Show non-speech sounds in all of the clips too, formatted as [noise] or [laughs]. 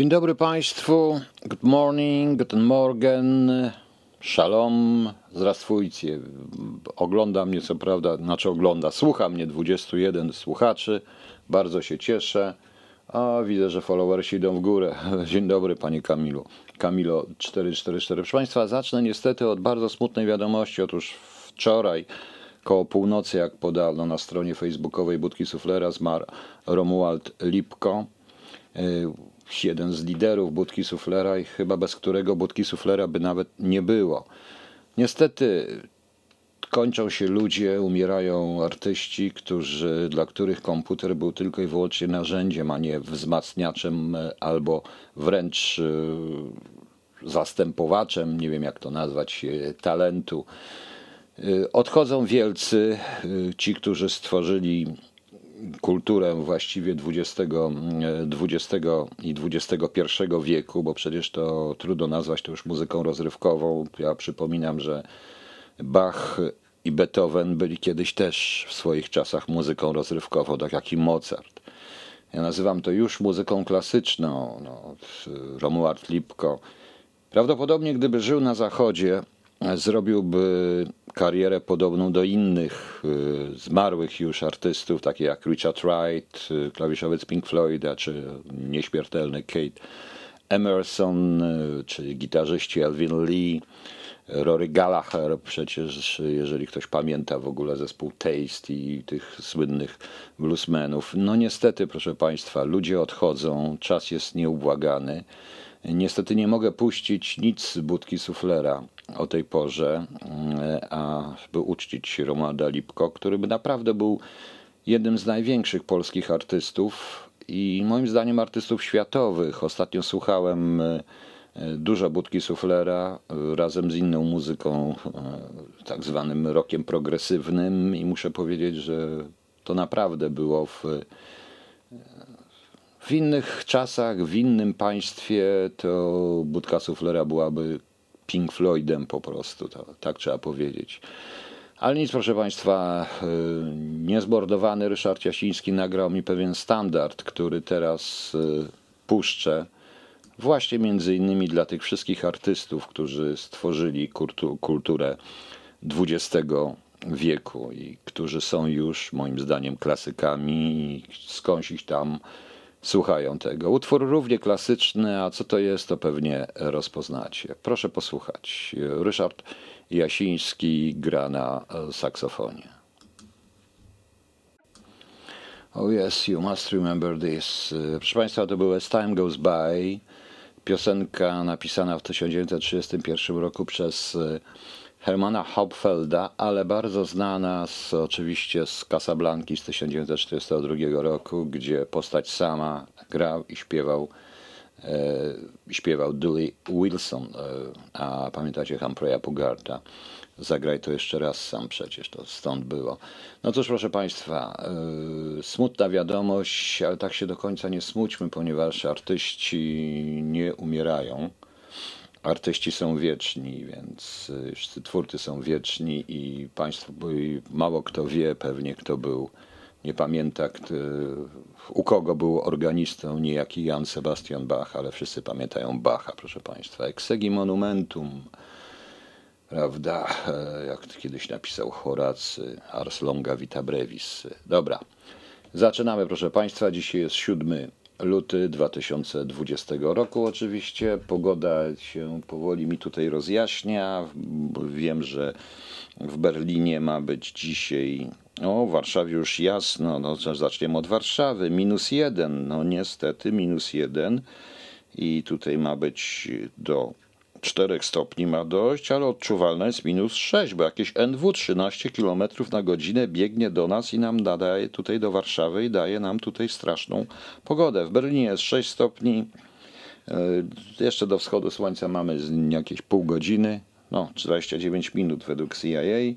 Dzień dobry Państwu, good morning, guten Morgen, shalom, zdrastwujcie. Ogląda mnie co prawda, znaczy ogląda, słucha mnie 21 słuchaczy, bardzo się cieszę. A widzę, że followersi idą w górę. [laughs] Dzień dobry Panie Kamilu. Kamilo 444. Proszę Państwa, zacznę niestety od bardzo smutnej wiadomości. Otóż wczoraj koło północy, jak podano na stronie facebookowej Budki Suflera, zmarł Romuald Lipko jeden z liderów Budki Suflera i chyba bez którego Budki Suflera by nawet nie było. Niestety kończą się ludzie, umierają artyści, którzy, dla których komputer był tylko i wyłącznie narzędziem, a nie wzmacniaczem albo wręcz e, zastępowaczem, nie wiem jak to nazwać, e, talentu. E, odchodzą wielcy, ci, którzy stworzyli kulturę właściwie XX, XX i XXI wieku, bo przecież to trudno nazwać to już muzyką rozrywkową. Ja przypominam, że Bach i Beethoven byli kiedyś też w swoich czasach muzyką rozrywkową, tak jak i Mozart. Ja nazywam to już muzyką klasyczną. No, Romuald Lipko. Prawdopodobnie gdyby żył na zachodzie, zrobiłby karierę podobną do innych y, zmarłych już artystów, takich jak Richard Wright, y, klawiszowiec Pink Floyda, czy nieśmiertelny Kate Emerson, y, czy gitarzyści Elvin Lee, Rory Gallagher, przecież jeżeli ktoś pamięta w ogóle zespół Taste i tych słynnych bluesmenów. No niestety, proszę Państwa, ludzie odchodzą, czas jest nieubłagany. Niestety nie mogę puścić nic z budki suflera o tej porze, mm, a by uczcić Romualda Lipko, który by naprawdę był jednym z największych polskich artystów i moim zdaniem artystów światowych. Ostatnio słuchałem e, dużo budki suflera e, razem z inną muzyką, tak zwanym rokiem progresywnym i muszę powiedzieć, że to naprawdę było w w innych czasach, w innym państwie to budka suflera byłaby Pink Floydem po prostu, to, tak trzeba powiedzieć. Ale nic, proszę Państwa, y, niezbordowany Ryszard Jasiński nagrał mi pewien standard, który teraz y, puszczę. Właśnie między innymi dla tych wszystkich artystów, którzy stworzyli kulturę XX wieku i którzy są już moim zdaniem klasykami skądś ich tam słuchają tego. Utwór równie klasyczny, a co to jest, to pewnie rozpoznacie. Proszę posłuchać. Ryszard Jasiński gra na saksofonie. Oh yes, you must remember this. Proszę Państwa, to był As Time Goes By, piosenka napisana w 1931 roku przez Hermana Hauptfelda, ale bardzo znana z, oczywiście z Casablanki z 1942 roku, gdzie postać sama grał i śpiewał e, śpiewał Dewey Wilson, e, a pamiętacie Humphreya Pugarta. Zagraj to jeszcze raz sam przecież, to stąd było. No cóż, proszę Państwa, e, smutna wiadomość, ale tak się do końca nie smućmy, ponieważ artyści nie umierają artyści są wieczni, więc y, wszyscy twórcy są wieczni i państwo, mało kto wie pewnie, kto był, nie pamięta, kto, u kogo był organistą niejaki Jan Sebastian Bach, ale wszyscy pamiętają Bacha, proszę państwa. Exegi monumentum, prawda, e, jak kiedyś napisał Horacy, Ars longa vita brevis. Dobra, zaczynamy, proszę państwa. Dzisiaj jest 7 luty 2020 roku. Oczywiście pogoda się powoli mi tutaj rozjaśnia. Wiem, że w Berlinie ma być dzisiaj O, w Warszawie już jasno, no zaczniemy od Warszawy, minus jeden, no niestety minus jeden i tutaj ma być do 4 stopni ma dojść, ale odczuwalne jest minus 6, bo jakieś NW 13 km na godzinę biegnie do nas i nam nadaje tutaj do Warszawy i daje nam tutaj straszną pogodę. W Berlinie jest 6 stopni, e, jeszcze do wschodu słońca mamy jakieś pół godziny, no 29 minut według CIA. E,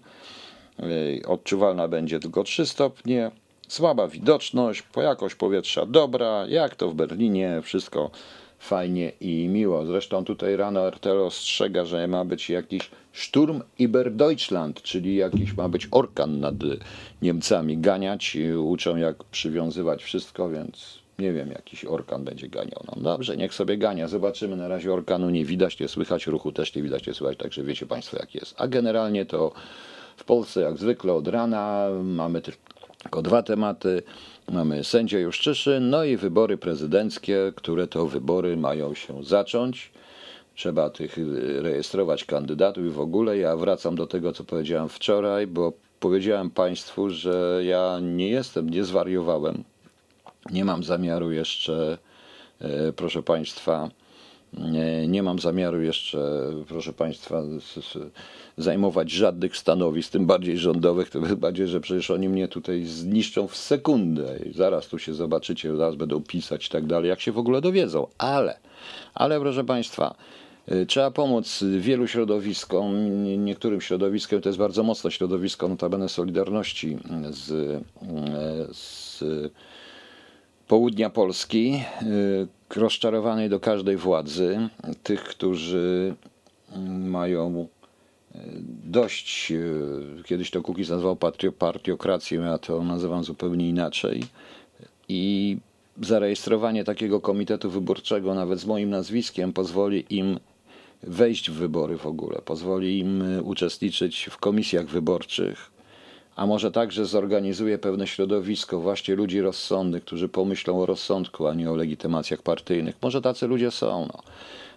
odczuwalna będzie tylko 3 stopnie, słaba widoczność, jakość powietrza dobra, jak to w Berlinie, wszystko fajnie i miło. Zresztą tutaj rano RTL ostrzega, że ma być jakiś Sturm über Deutschland, czyli jakiś ma być orkan nad Niemcami ganiać. Uczą jak przywiązywać wszystko, więc nie wiem, jakiś orkan będzie ganiał. No dobrze, niech sobie gania. Zobaczymy. Na razie orkanu nie widać, nie słychać, ruchu też nie widać, nie słychać, także wiecie Państwo jak jest. A generalnie to w Polsce jak zwykle od rana mamy tylko dwa tematy. Mamy sędzia Juszczyszyn, no i wybory prezydenckie, które to wybory mają się zacząć. Trzeba tych y, rejestrować kandydatów i w ogóle. Ja wracam do tego, co powiedziałem wczoraj, bo powiedziałem Państwu, że ja nie jestem, nie zwariowałem. Nie mam zamiaru jeszcze, y, proszę Państwa, nie, mam zamiaru jeszcze, proszę Państwa, zajmować żadnych stanowisk, tym bardziej rządowych, tym bardziej, że przecież oni mnie tutaj zniszczą w sekundę i zaraz tu się zobaczycie, zaraz będą pisać i tak dalej, jak się w ogóle dowiedzą. Ale, ale proszę Państwa, y, Trzeba pomóc wielu środowiskom. Niektórym środowiskiem to jest bardzo mocne środowisko, notabene Solidarności z, y, z południa Polski, y, rozczarowanej do każdej władzy, tych, którzy mają y, dość, y, kiedyś to Kukiz nazwał partiokracją, ja to nazywam zupełnie inaczej. I zarejestrowanie takiego komitetu wyborczego, nawet z moim nazwiskiem, pozwoli im wejść w wybory w ogóle, pozwoli im uczestniczyć w komisjach wyborczych, a może także zorganizuje pewne środowisko właśnie ludzi rozsądnych, którzy pomyślą o rozsądku, a nie o legitymacjach partyjnych. Może tacy ludzie są. No.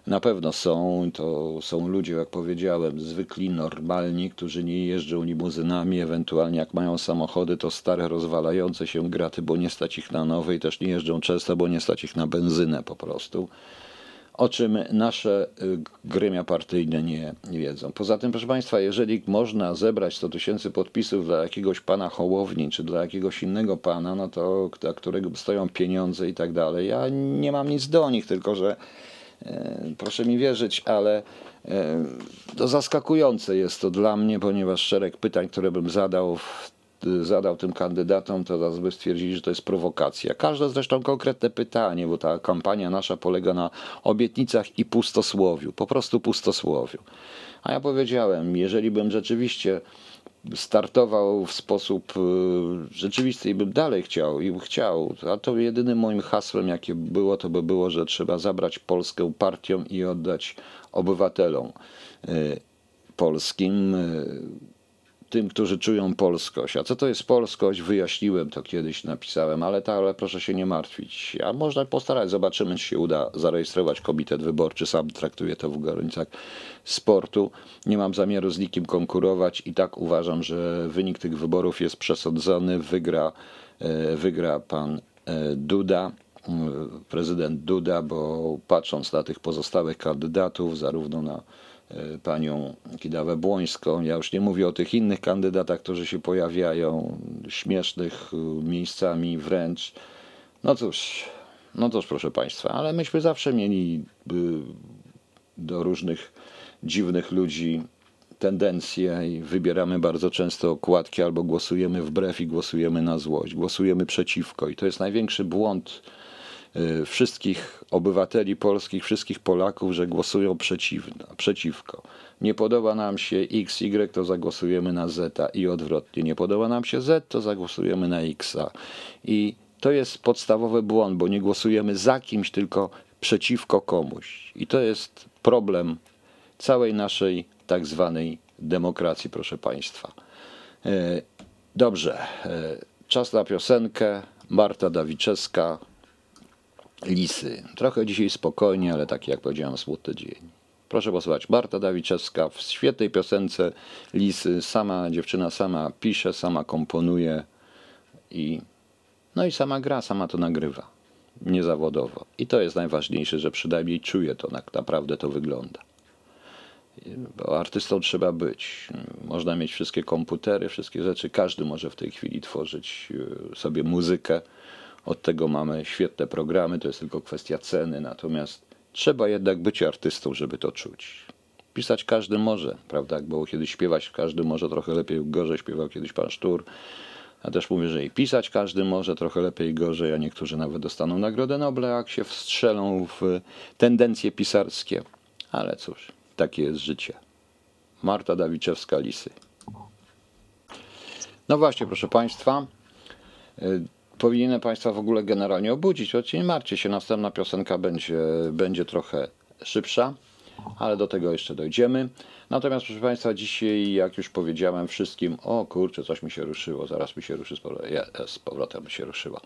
Na pewno są, to są ludzie, jak powiedziałem, zwykli, normalni, którzy nie jeżdżą limuzynami, ewentualnie jak mają samochody, to stare, rozwalające się graty, bo nie stać ich na nowe i też nie jeżdżą często, bo nie stać ich na benzynę po prostu o czym nasze y, gremia partyjne nie, wiedzą. Poza tym, proszę Państwa, jeżeli można zebrać 100 tysięcy podpisów dla jakiegoś pana Hołowni, czy dla jakiegoś innego pana, no to dla którego stoją pieniądze i tak dalej, ja nie mam nic do nich, tylko że e, proszę mi wierzyć, ale e, to zaskakujące jest to dla mnie, ponieważ szereg pytań, które bym zadał w zadał tym kandydatom, to zaraz by stwierdzili, że to jest prowokacja. Każde zresztą konkretne pytanie, bo ta kampania nasza polega na obietnicach i pustosłowiu, po prostu pustosłowiu. A ja powiedziałem, jeżeli bym rzeczywiście startował w sposób e, rzeczywisty i bym dalej chciał i chciał, a to jedynym moim hasłem, jakie było, to by było, że trzeba zabrać Polskę partiom i oddać obywatelom e, polskim tym, którzy czują polskość. A co to jest polskość? Wyjaśniłem to kiedyś, napisałem, ale, ta, ale proszę się nie martwić. A można postarać, zobaczymy, czy się uda zarejestrować komitet wyborczy. Sam traktuję to w granicach sportu. Nie mam zamiaru z nikim konkurować i tak uważam, że wynik tych wyborów jest przesądzony. Wygra, e, wygra pan e, Duda prezydent Duda, bo patrząc na tych pozostałych kandydatów, zarówno na panią Kidawę Błońską. Ja już nie mówię o tych innych kandydatach, którzy się pojawiają, śmiesznych e, miejscami wręcz. No cóż, no cóż, proszę Państwa, ale myśmy zawsze mieli e, do różnych dziwnych ludzi tendencje i wybieramy bardzo często okładki albo głosujemy wbrew i głosujemy na złość, głosujemy przeciwko. I to jest największy błąd wszystkich obywateli polskich, wszystkich Polaków, że głosują przeciwko. Nie podoba nam się X, Y, to zagłosujemy na Z i odwrotnie. Nie podoba nam się Z, to zagłosujemy na X. I to jest podstawowy błąd, bo nie głosujemy za kimś, tylko przeciwko komuś. I to jest problem całej naszej tak zwanej demokracji, proszę Państwa. Y, dobrze, y, czas na piosenkę. Marta Dawiczewska, Lisy. Trochę dzisiaj spokojnie, ale taki jak powiedziałem smutny dzień. Proszę posłuchać. Marta Dawiczewska w świetnej piosence Lisy. Sama dziewczyna sama pisze, sama komponuje i no i sama gra, sama to nagrywa. Niezawodowo. I to jest najważniejsze, że przynajmniej czuje to, jak naprawdę to wygląda. Bo artystą trzeba być. Można mieć wszystkie komputery, wszystkie rzeczy. Każdy może w tej chwili tworzyć e, sobie muzykę. Od tego mamy świetne programy, to jest tylko kwestia ceny. Natomiast trzeba jednak być artystą, żeby to czuć. Pisać każdy może, prawda? Było kiedyś śpiewać, każdy może trochę lepiej, gorzej śpiewał kiedyś pan Sztur. Ja też mówię, że i pisać każdy może trochę lepiej, gorzej, a niektórzy nawet dostaną Nagrodę Nobla, jak się wstrzelą w tendencje pisarskie. Ale cóż, takie jest życie. Marta Dawiczewska-Lisy. No właśnie, proszę Państwa, y, powinienem Państwa w ogóle generalnie obudzić, choć nie martwcie się, następna piosenka będzie, będzie trochę szybsza, ale do tego jeszcze dojdziemy. Natomiast proszę Państwa, dzisiaj, jak już powiedziałem wszystkim, o kurczę, coś mi się ruszyło, zaraz mi się ruszy z powrotem, ja, z powrotem się ruszyło.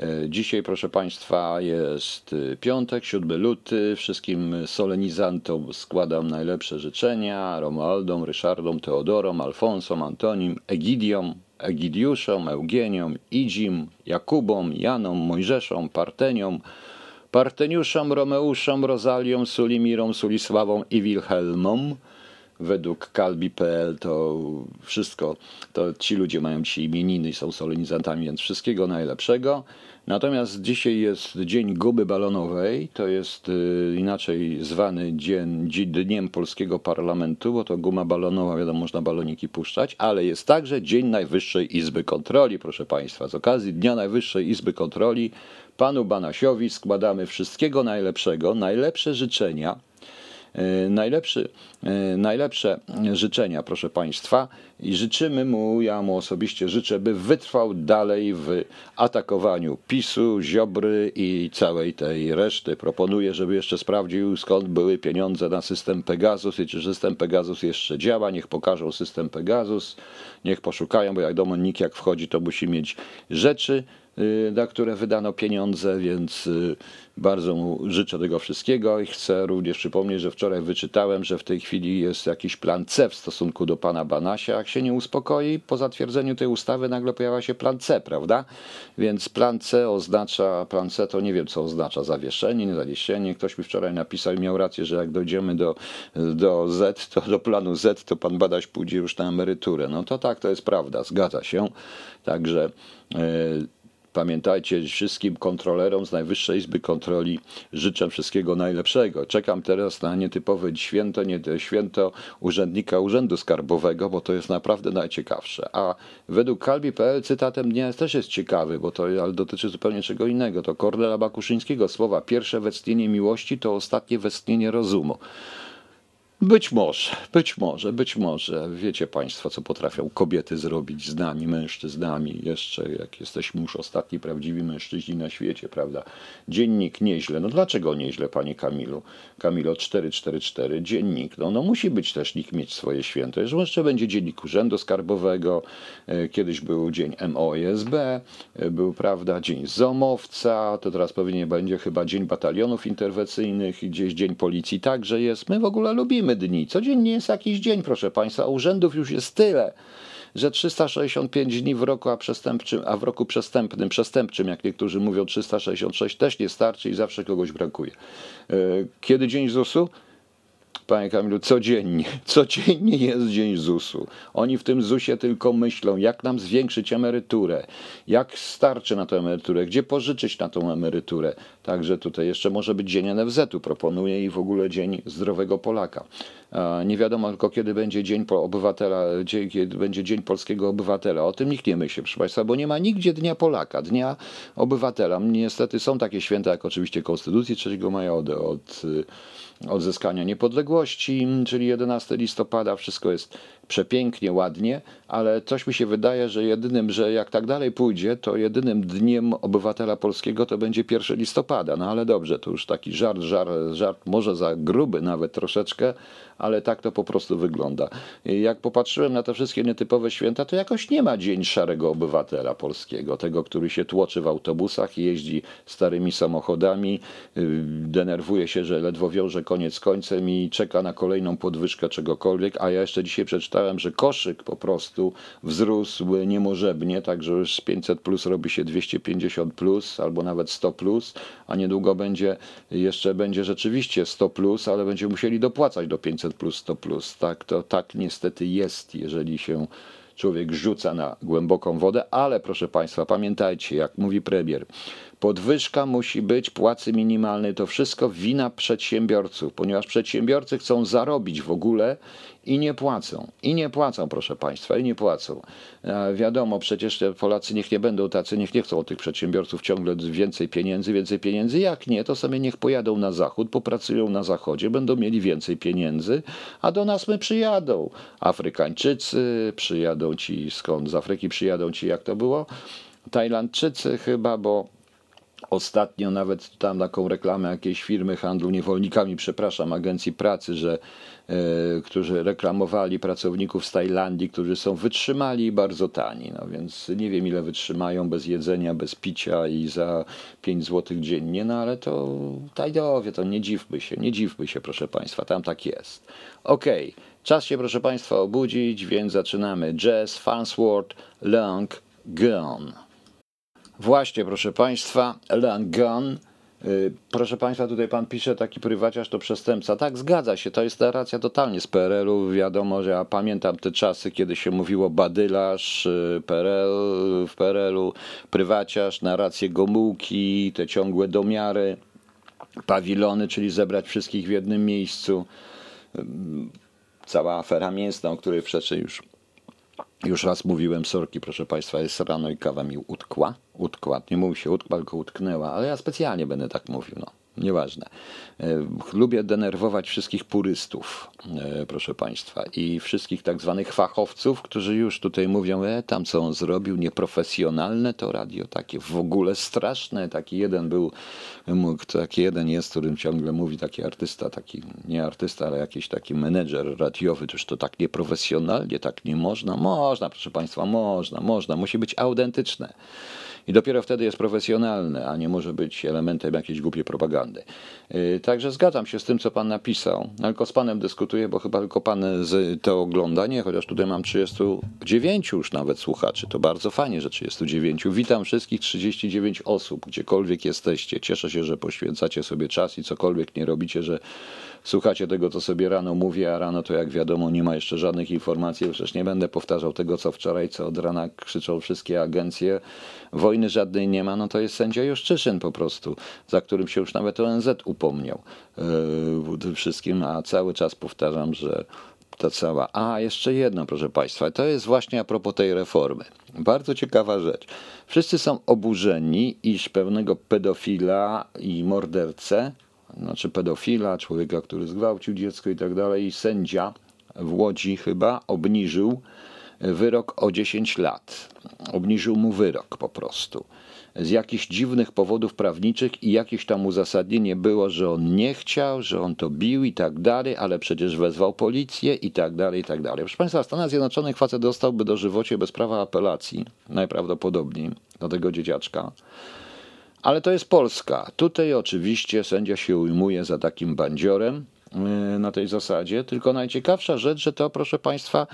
E, Dzisiaj, proszę Państwa, jest y, piątek, 7 luty. Wszystkim solenizantom składam najlepsze życzenia. Romualdom, Ryszardom, Teodorom, Alfonsom, Antonim, Egidiom, Egidiuszom, Eugeniom, Idzim, Jakubom, Janom, Mojżeszom, Parteniom, Parteniuszom, Romeuszom, Rozalią, Sulimirom, Sulisławą i Wilhelmom. Według kalbi.pl to wszystko, to ci ludzie mają dzisiaj imieniny i są solenizantami, więc wszystkiego najlepszego. Natomiast dzisiaj jest Dzień Guby Balonowej, to jest y, inaczej zwany dzień, dzi- Dniem Polskiego Parlamentu, bo to guma balonowa, wiadomo, można baloniki puszczać, ale jest także Dzień Najwyższej Izby Kontroli, proszę Państwa. Z okazji Dnia Najwyższej Izby Kontroli panu Banasiowi składamy wszystkiego najlepszego, najlepsze życzenia. E, Najlepszy, e, najlepsze życzenia, proszę Państwa, i życzymy mu, ja mu osobiście życzę, by wytrwał dalej w atakowaniu PiSu, Ziobry i całej tej reszty. Proponuję, żeby jeszcze sprawdził, skąd były pieniądze na system Pegasus i czy system Pegasus jeszcze działa. Niech pokażą system Pegasus, niech poszukają, bo jak do NIK jak wchodzi, to musi mieć rzeczy, na które wydano pieniądze, więc y, bardzo mu życzę tego wszystkiego i chcę również przypomnieć, że wczoraj wyczytałem, że w tej chwili jest jakiś plan C w stosunku do pana Banasia. Jak się nie uspokoi, po zatwierdzeniu tej ustawy nagle pojawia się plan C, prawda? Więc plan C oznacza, plan C to nie wiem co oznacza, zawieszenie, nie zawieszenie. Ktoś mi wczoraj napisał i miał rację, że jak dojdziemy do, do Z, to do planu Z, to pan Badaś pójdzie już na emeryturę. No to tak, to jest prawda, zgadza się. Także e, Pamiętajcie, wszystkim kontrolerom z Najwyższej Izby Kontroli życzę wszystkiego najlepszego. Czekam teraz na nietypowe święto, nie święto urzędnika Urzędu Skarbowego, bo to jest naprawdę najciekawsze. A według Kalbi.pl cytatem dnia też jest ciekawy, bo to ale dotyczy zupełnie czego innego. To Kornela Bakuszyńskiego słowa pierwsze westchnienie miłości to ostatnie westchnienie rozumu. Być może, być może, być może. Wiecie Państwo, co potrafią kobiety zrobić z nami, mężczyznami. Jeszcze jak jesteśmy już ostatni prawdziwi mężczyźni na świecie, prawda? Dziennik nieźle. No dlaczego nieźle, Panie Kamilu? Kamilo 444, dziennik. No, no musi być też nikt mieć swoje święto. Jeszcze będzie dziennik Urzędu Skarbowego, e, kiedyś był dzień MOSB, e, był, prawda, dzień ZOMowca, to teraz pewnie będzie chyba dzień batalionów interwencyjnych gdzieś dzień policji także jest. My w ogóle lubimy dni. Codziennie jest jakiś dzień, proszę Państwa. Urzędów już jest tyle, że 365 dni w roku, a, przestępczym, a w roku przestępnym, przestępczym, jak niektórzy mówią, 366 też nie starczy i zawsze kogoś brakuje. E, Kiedy dzień ZUS-u? Panie Kamilu, codziennie, [laughs] codziennie jest dzień ZUS-u. Oni w tym ZUS-ie tylko myślą, jak nam zwiększyć emeryturę, jak starczy na tę emeryturę, gdzie pożyczyć na tą emeryturę. Także tutaj jeszcze może być dzień NFZ-u, proponuję i w ogóle dzień zdrowego Polaka. A Nie wiadomo tylko, kiedy będzie dzień obywatela, kiedy będzie dzień polskiego obywatela. O tym nikt nie myśli, proszę Państwa, bo nie ma nigdzie Dnia Polaka, Dnia Obywatela. Niestety są takie święta, jak oczywiście Konstytucji 3 maja od, od y, odzyskania niepodległości, czyli 11 listopada, wszystko jest przepięknie, ładnie, ale coś mi się wydaje, że jedynym, że jak tak dalej pójdzie, to jedynym dniem obywatela polskiego to będzie 1 listopada. No ale dobrze, to już taki żart, żart, żart może za gruby nawet troszeczkę, ale tak to po prostu wygląda. Jak popatrzyłem na te wszystkie nietypowe święta, to jakoś nie ma dzień szarego obywatela polskiego, tego, który się tłoczy w autobusach, jeździ starymi samochodami, yy, denerwuje się, że ledwo wiąże koniec końcem i czeka na kolejną podwyżkę czegokolwiek, a ja jeszcze dzisiaj przeczytałem, że koszyk po prostu wzrósł niemożebnie, także już 500 plus robi się 250 plus albo nawet 100 plus, a niedługo będzie jeszcze będzie rzeczywiście 100 plus, ale będziemy musieli dopłacać do 500 500 plus 100 plus. Tak, to tak niestety jest, jeżeli się człowiek rzuca na głęboką wodę, ale proszę Państwa, pamiętajcie, jak mówi premier, podwyżka musi być płacy minimalnej. To wszystko wina przedsiębiorców, ponieważ przedsiębiorcy chcą zarobić w ogóle i nie płacą. I nie płacą, proszę Państwa, i nie płacą. E, wiadomo, przecież Polacy niech nie będą tacy, niech nie chcą od tych przedsiębiorców ciągle więcej pieniędzy, więcej pieniędzy. Jak nie, to sobie niech pojadą na zachód, popracują na zachodzie, będą mieli więcej pieniędzy, a do nas my przyjadą. Afrykańczycy, przyjadą ci skąd z Afryki, przyjadą ci, jak to było? Tajlandczycy chyba, bo Ostatnio nawet tam taką reklamę jakiejś firmy handlu niewolnikami, przepraszam, agencji pracy, że e, którzy reklamowali pracowników z Tajlandii, którzy są wytrzymali i bardzo tani. No więc nie wiem ile wytrzymają bez jedzenia, bez picia i za 5 zł dziennie, no ale to Tajdowie, to nie dziwmy się, nie dziwmy się proszę Państwa, tam tak jest. Okej, okay. czas się proszę Państwa obudzić, więc zaczynamy. Jazz, Farnsworth, Long, Gone. Właśnie, proszę Państwa, Elan Gunn. Y, proszę Państwa, tutaj Pan pisze, taki prywaciarz to przestępca. Tak, zgadza się, to jest narracja totalnie z PRL-u. Wiadomo, że ja pamiętam te czasy, kiedy się mówiło badylarz y, PRL, w PRL-u, prywaciarz, narracje Gomułki, te ciągłe domiary, pawilony, czyli zebrać wszystkich w jednym miejscu. Cała afera mięsna, o której wcześniej już już raz mówiłem, sorki, proszę Państwa, jest rano i kawa mi utkła. Utkła, nie mówi się utkła, tylko utknęła, ale ja specjalnie będę tak mówił. No nieważne. E, lubię denerwować wszystkich purystów, e, proszę Państwa, i wszystkich tak zwanych fachowców, którzy już tutaj mówią, e, tam co on zrobił, nieprofesjonalne to radio, takie w ogóle straszne. Taki jeden był, taki jeden jest, którym ciągle mówi taki artysta, taki nie artysta, ale jakiś taki menedżer radiowy, toż to tak nieprofesjonalnie, tak nie można. Można, proszę Państwa, można, można, musi być autentyczne i dopiero wtedy jest profesjonalne, a nie może być elementem jakiejś głupiej propagandy. Y, także zgadzam się z tym, co pan napisał. Tylko z panem dyskutuję, bo chyba tylko pan to ogląda. Nie, chociaż tutaj mam 39 już nawet słuchaczy. To bardzo fajnie, że 39. Witam wszystkich 39 osób, gdziekolwiek jesteście. Cieszę się, że poświęcacie sobie czas i cokolwiek nie robicie, że słuchacie tego, co sobie rano mówię, a rano to jak wiadomo nie ma jeszcze żadnych informacji. Przecież nie będę powtarzał tego, co wczoraj, co od rana krzyczą wszystkie agencje. Wojny żadnej nie ma, no to jest sędzia Juszczyszyn po prostu, za którym się już nawet ONZ upomniał yy, wszystkim, a cały czas powtarzam, że ta cała. A, jeszcze jedno, proszę Państwa, to jest właśnie a propos tej reformy. Bardzo ciekawa rzecz. Wszyscy są oburzeni, iż pewnego pedofila i mordercę znaczy pedofila, człowieka, który zgwałcił dziecko i tak dalej, i sędzia w Łodzi chyba obniżył wyrok o 10 lat. Obniżył mu wyrok po prostu. Z jakichś dziwnych powodów prawniczych i jakieś tam uzasadnienie było, że on nie chciał, że on to bił i tak dalej, ale przecież wezwał policję i tak dalej, i tak dalej. Proszę Państwa, w Stanach Zjednoczonych facet dostałby dożywocie bez prawa apelacji, najprawdopodobniej, do tego dzieciaczka. Ale to jest Polska. Tutaj oczywiście sędzia się ujmuje za takim bandziorem na tej zasadzie, tylko najciekawsza rzecz, że to, proszę Państwa,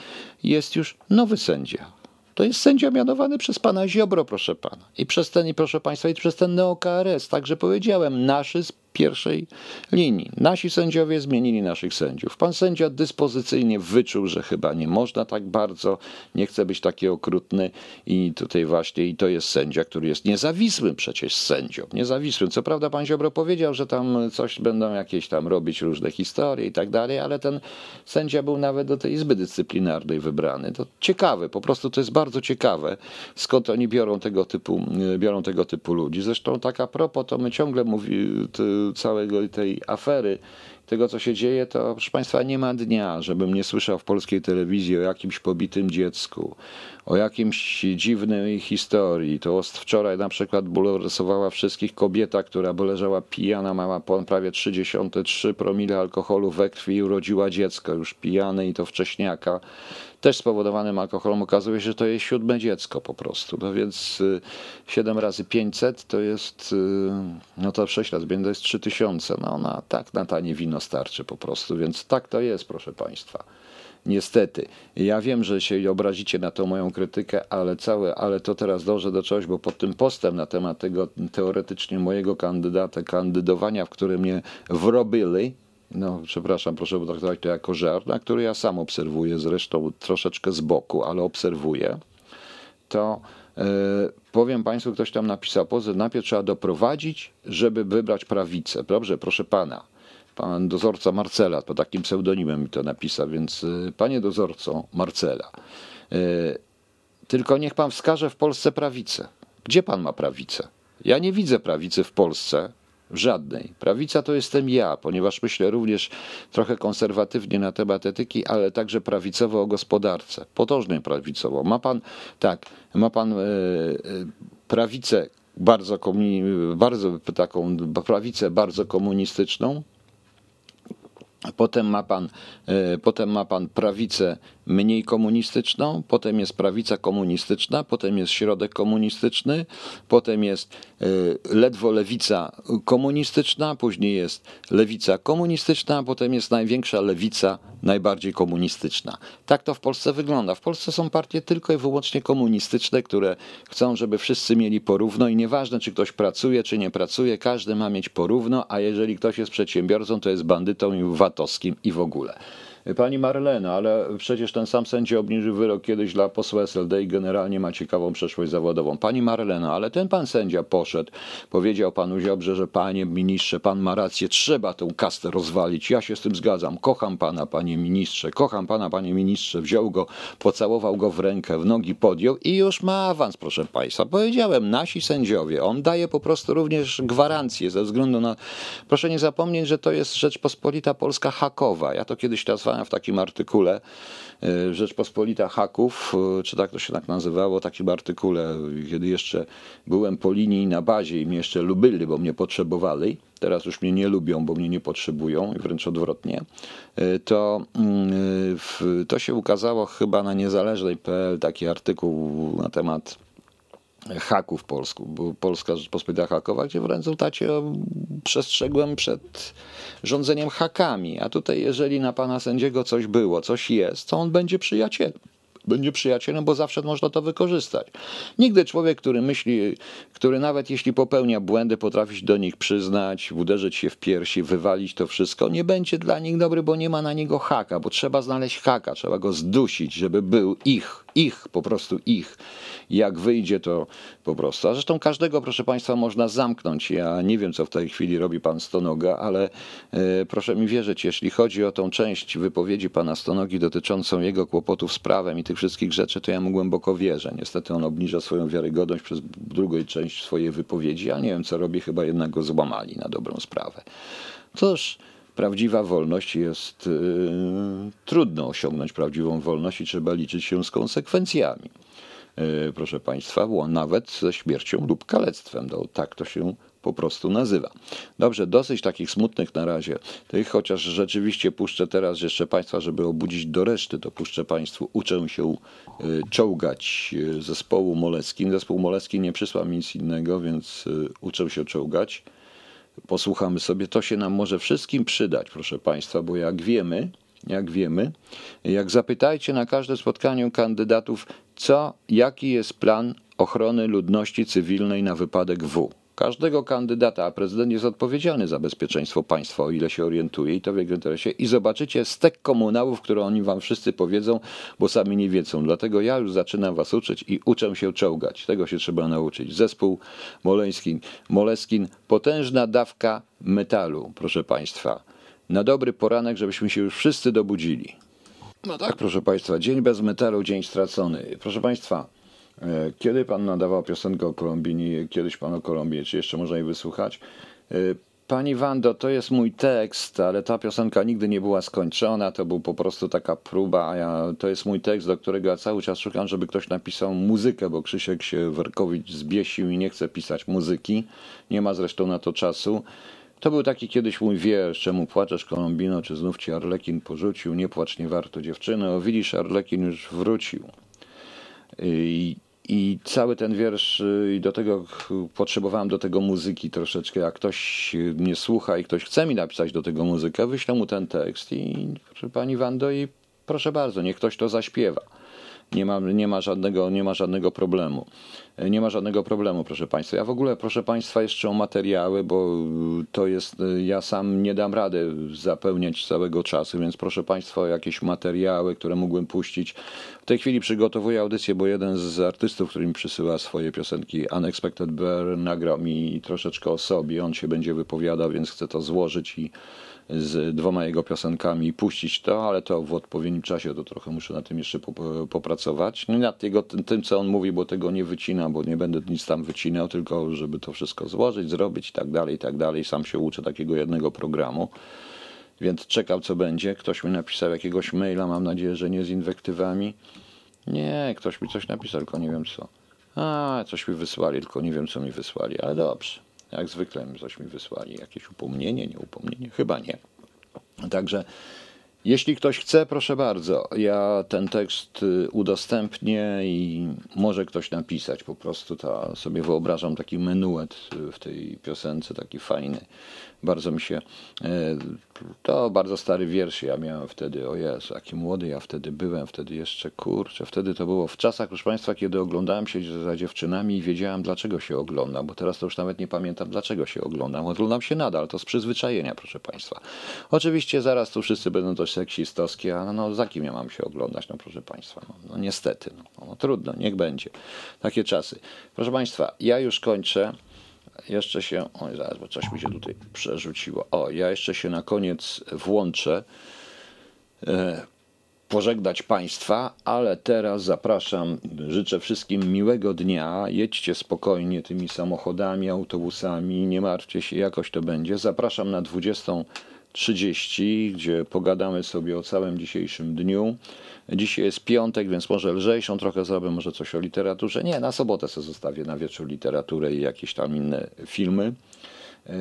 jest już nowy sędzia. To jest sędzia mianowany przez pana Ziobro, proszę pana. I przez ten, i proszę państwa, i przez ten neokRS. Także powiedziałem, naszy z pierwszej linii. Nasi sędziowie zmienili naszych sędziów. Pan sędzia dyspozycyjnie wyczuł, że chyba nie można tak bardzo, nie chce być taki okrutny i tutaj właśnie, i to jest sędzia, który jest niezawisłym przecież sędzią. Niezawisłym. Co prawda pan Ziobro powiedział, że tam coś będą jakieś tam robić różne historie i tak dalej, ale ten sędzia był nawet do tej Izby Dyscyplinarnej wybrany. To ciekawe, po prostu to jest bardzo ciekawe, skąd oni biorą tego typu, biorą tego typu ludzi. Zresztą tak a propos, to my ciągle mówimy, całego tej afery tego, co się dzieje, to proszę Państwa, nie ma dnia, żebym nie słyszał w polskiej telewizji o jakimś pobitym dziecku, o jakimś dziwnej historii. To wczoraj na przykład bulwersowała wszystkich kobieta, która leżała pijana, mała prawie 33 promile alkoholu we krwi i urodziła dziecko już pijane i to wcześniaka też spowodowanym alkoholem. Okazuje się, że to jest siódme dziecko po prostu. No więc 7 razy 500 to jest, no to 6 razy to jest 3000. No na, tak na tanie wino starczy po prostu. Więc tak to jest, proszę Państwa. Niestety. Ja wiem, że się obrazicie na tą moją krytykę, ale całe, ale to teraz dążę do czegoś, bo pod tym postem na temat tego teoretycznie mojego kandydata, kandydowania, w którym mnie wrobili, no przepraszam, proszę potraktować to jako żart, na który ja sam obserwuję, zresztą troszeczkę z boku, ale obserwuję, to yy, powiem Państwu, ktoś tam napisał, pozy najpierw trzeba doprowadzić, żeby wybrać prawicę. Dobrze, proszę Pana, pan dozorca Marcela, pod takim pseudonimem mi to napisał, więc yy, Panie dozorco Marcela, yy, tylko niech Pan wskaże w Polsce prawicę. Gdzie Pan ma prawicę? Ja nie widzę prawicy w Polsce, Żadnej. Prawica to jestem ja, ponieważ myślę również trochę konserwatywnie na temat etyki, ale także prawicowo o gospodarce. Potężnie prawicowo. Ma pan, tak, ma pan e, e prawicę bardzo, bardzo taką prawicę bardzo komunistyczną, Potem ma, pan, e, potem ma pan prawicę mniej komunistyczną, potem jest prawica komunistyczna, potem jest środek komunistyczny, potem jest e, ledwo lewica komunistyczna, później jest lewica komunistyczna, a potem jest największa lewica, najbardziej komunistyczna. Tak to w Polsce wygląda. W Polsce są partie tylko i wyłącznie komunistyczne, które chcą, żeby wszyscy mieli porówno i nieważne, czy ktoś pracuje, czy nie pracuje, każdy ma mieć porówno, a jeżeli ktoś jest przedsiębiorcą, to jest bandytą i VAT-owskim i w ogóle. Pani Marlena, ale przecież ten sam sędzia obniżył wyrok kiedyś dla posła SLD i generalnie ma ciekawą przeszłość zawodową. Pani Marlena, ale ten pan sędzia poszedł, powiedział panu Ziobrze, że panie ministrze, pan ma rację, trzeba tę kastę rozwalić. Ja się z tym zgadzam. Kocham pana, panie ministrze, kocham pana, panie ministrze. Wziął go, pocałował go w rękę, w nogi podjął i już ma awans, proszę państwa. Powiedziałem, nasi sędziowie, on daje po prostu również gwarancję ze względu na... Proszę nie zapomnieć, że to jest Rzeczpospolita Polska hakowa. Ja to kiedyś nazwałem w takim artykule y, Rzeczpospolita Haków, y, czy tak to się tak nazywało, takim artykule, kiedy jeszcze byłem po linii na bazie i mnie jeszcze lubili, bo mnie potrzebowali, teraz już mnie nie lubią, bo mnie nie potrzebują i wręcz odwrotnie, y, to, to się ukazało chyba na niezależnej.pl taki artykuł na temat haków polsku, Polska Rzeczpospolita Hakowa, gdzie w rezultacie przestrzegłem przed rządzeniem hakami. A tutaj, jeżeli na pana sędziego coś było, coś jest, to on będzie przyjacielem będzie przyjacielem, bo zawsze można to wykorzystać. Nigdy człowiek, który myśli, który nawet jeśli popełnia błędy, potrafi się do nich przyznać, uderzyć się w piersi, wywalić to wszystko, nie będzie dla nich dobry, bo nie ma na niego haka, bo trzeba znaleźć haka, trzeba go zdusić, żeby był ich, ich, po prostu ich. Jak wyjdzie, to po prostu. A zresztą każdego, proszę Państwa, można zamknąć. Ja nie wiem, co w tej chwili robi Pan Stonoga, ale e, proszę mi wierzyć, jeśli chodzi o tą część wypowiedzi Pana Stonogi dotyczącą jego kłopotów z prawem i tych wszystkich rzeczy, to ja mu głęboko wierzę. Niestety on obniża swoją wiarygodność przez drugą część swojej wypowiedzi, ale nie wiem, co robi, chyba jednak go złamali na dobrą sprawę. Cóż, prawdziwa wolność jest yy, trudno osiągnąć prawdziwą wolność i trzeba liczyć się z konsekwencjami. Yy, proszę Państwa, nawet ze śmiercią lub kalectwem. No, tak to się po prostu nazywa. Dobrze, dosyć takich smutnych na razie, tych, chociaż rzeczywiście puszczę teraz jeszcze Państwa, żeby obudzić do reszty, to puszczę Państwu Uczę się y, czołgać y, zespołu Moleskin. Zespół Moleskin nie przysłał mi nic innego, więc uczę się czołgać. Posłuchamy sobie, to się nam może wszystkim przydać, proszę Państwa, bo jak wiemy, jak wiemy, jak zapytajcie na każde spotkaniu kandydatów, co, jaki jest plan ochrony ludności cywilnej na wypadek W każdego kandydata, a prezydent jest odpowiedzialny za bezpieczeństwo państwa, o ile się orientuje i to w jego interesie. I zobaczycie stek komunałów, które oni wam wszyscy powiedzą, bo sami nie wiedzą. Dlatego ja już zaczynam was uczyć i uczę się czołgać. Tego się trzeba nauczyć. Zespół Moleskin, Moleskin potężna dawka metalu, proszę państwa. Na dobry poranek, żebyśmy się już wszyscy dobudzili. No tak, proszę Państwa, dzień bez metalu, dzień stracony. Proszę Państwa, E, kiedy pan nadawał piosenkę o Kolumbii, kiedyś pan o Kolumbii, czy jeszcze można jej wysłuchać? E, Pani Wando, to jest mój tekst, ale ta piosenka nigdy nie była skończona, to był po prostu taka próba, a ja, to jest mój tekst, do którego ja cały czas szukam, żeby ktoś napisał muzykę, bo Krzysiek się Werkowicz zbiesił i nie chce pisać muzyki, nie ma zresztą na to czasu. To był taki kiedyś mój wiersz, czemu płaczesz Kolumbino, czy znów ci Arlekin porzucił, nie płacz, nie warto dziewczyny, o widzisz, Arlekin już wrócił. I, i cały ten wiersz, i do tego potrzebowałem do tego muzyki troszeczkę. Jak ktoś mnie słucha i ktoś chce mi napisać do tego muzykę, wyślę mu ten tekst i proszę pani Wando, i proszę bardzo, niech ktoś to zaśpiewa. Nie ma, nie, ma żadnego, nie ma żadnego problemu. Nie ma żadnego problemu, proszę Państwa. Ja w ogóle, proszę Państwa, jeszcze o materiały, bo to jest, ja sam nie dam rady zapełniać całego czasu, więc proszę Państwa o jakieś materiały, które mógłbym puścić. W tej chwili przygotowuję audycję, bo jeden z artystów, który mi przysyła swoje piosenki, Unexpected Bear, nagrał mi troszeczkę o sobie. On się będzie wypowiadał, więc chcę to złożyć i z dwoma jego piosenkami i puścić to, ale to w odpowiednim czasie, to trochę muszę na tym jeszcze popracować. No nad jego, tym, co on mówi, bo tego nie wycina, bo nie będę nic tam wycinał, tylko żeby to wszystko złożyć, zrobić i tak dalej, i tak dalej. Sam się uczę takiego jednego programu, więc czekam, co będzie. Ktoś mi napisał jakiegoś maila, mam nadzieję, że nie z inwektywami. Nie, ktoś mi coś napisał, tylko nie wiem co. A, coś mi wysłali, tylko nie wiem, co mi wysłali, ale dobrze. Jak zwykle coś mi wysłali. Jakieś upomnienie, nie upomnienie? Chyba nie. Także jeśli ktoś chce, proszę bardzo, ja ten tekst y, udostępnię i może ktoś napisać. Po prostu ta, sobie wyobrażam taki menuet y, w tej piosence, taki fajny. Bardzo mi się. E, to bardzo stary wiersz. Ja miałem wtedy, o Jezu, jaki młody ja wtedy byłem, wtedy jeszcze kurczę. Wtedy to było w czasach, proszę Państwa, kiedy oglądałem się za dziewczynami i wiedziałem, dlaczego się oglądam, bo teraz to już nawet nie pamiętam, dlaczego się oglądam. Oglądam się nadal, to z przyzwyczajenia, proszę Państwa. Oczywiście zaraz tu wszyscy będą dość seksistowskie, a no za kim ja mam się oglądać, no proszę Państwa. No, no niestety, no, no trudno, niech będzie. Takie czasy. Proszę Państwa, ja już kończę jeszcze się, oj zaraz, bo coś mi się tutaj przerzuciło. O, ja jeszcze się na koniec włączę. E, pożegnać Państwa, ale teraz zapraszam, życzę wszystkim miłego dnia. Jedźcie spokojnie tymi samochodami, autobusami, nie martwcie się, jakoś to będzie. Zapraszam na 20.30, gdzie pogadamy sobie o całym dzisiejszym dniu. Dzisiaj jest piątek, więc może lżejszą trochę zrobię, może coś o literaturze. Nie, na sobotę sobie zostawię na wieczór literaturę i jakieś tam inne filmy. E,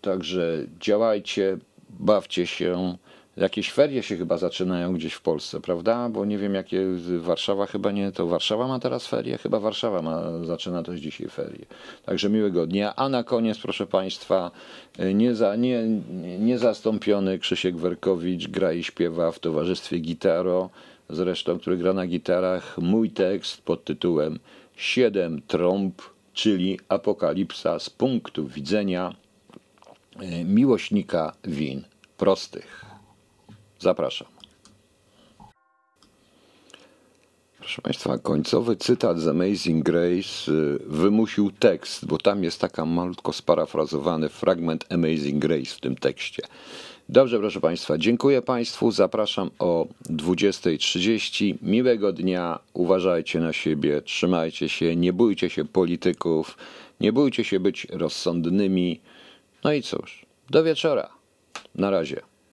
także działajcie, bawcie się. Jakieś ferie się chyba zaczynają gdzieś w Polsce, prawda? Bo nie wiem, jakie Warszawa chyba nie, to Warszawa ma teraz ferie? Chyba Warszawa ma, zaczyna też dzisiaj ferie. Także miłego dnia. A na koniec, proszę Państwa, za, nie, niezastąpiony Krzysiek Werkowicz gra i śpiewa w towarzystwie Gitaro, zresztą, który gra na gitarach, mój tekst pod tytułem Siedem trąb, czyli apokalipsa z punktu widzenia e, miłośnika win prostych. Zapraszam. Proszę Państwa, końcowy cytat z Amazing Grace y, wymusił tekst, bo tam jest taka malutko sparafrazowany fragment Amazing Grace w tym tekście. Dobrze, proszę Państwa, dziękuję Państwu. Zapraszam o 20.30. Miłego dnia, uważajcie na siebie, trzymajcie się, nie bójcie się polityków, nie bójcie się być rozsądnymi. No i cóż, do wieczora. Na razie.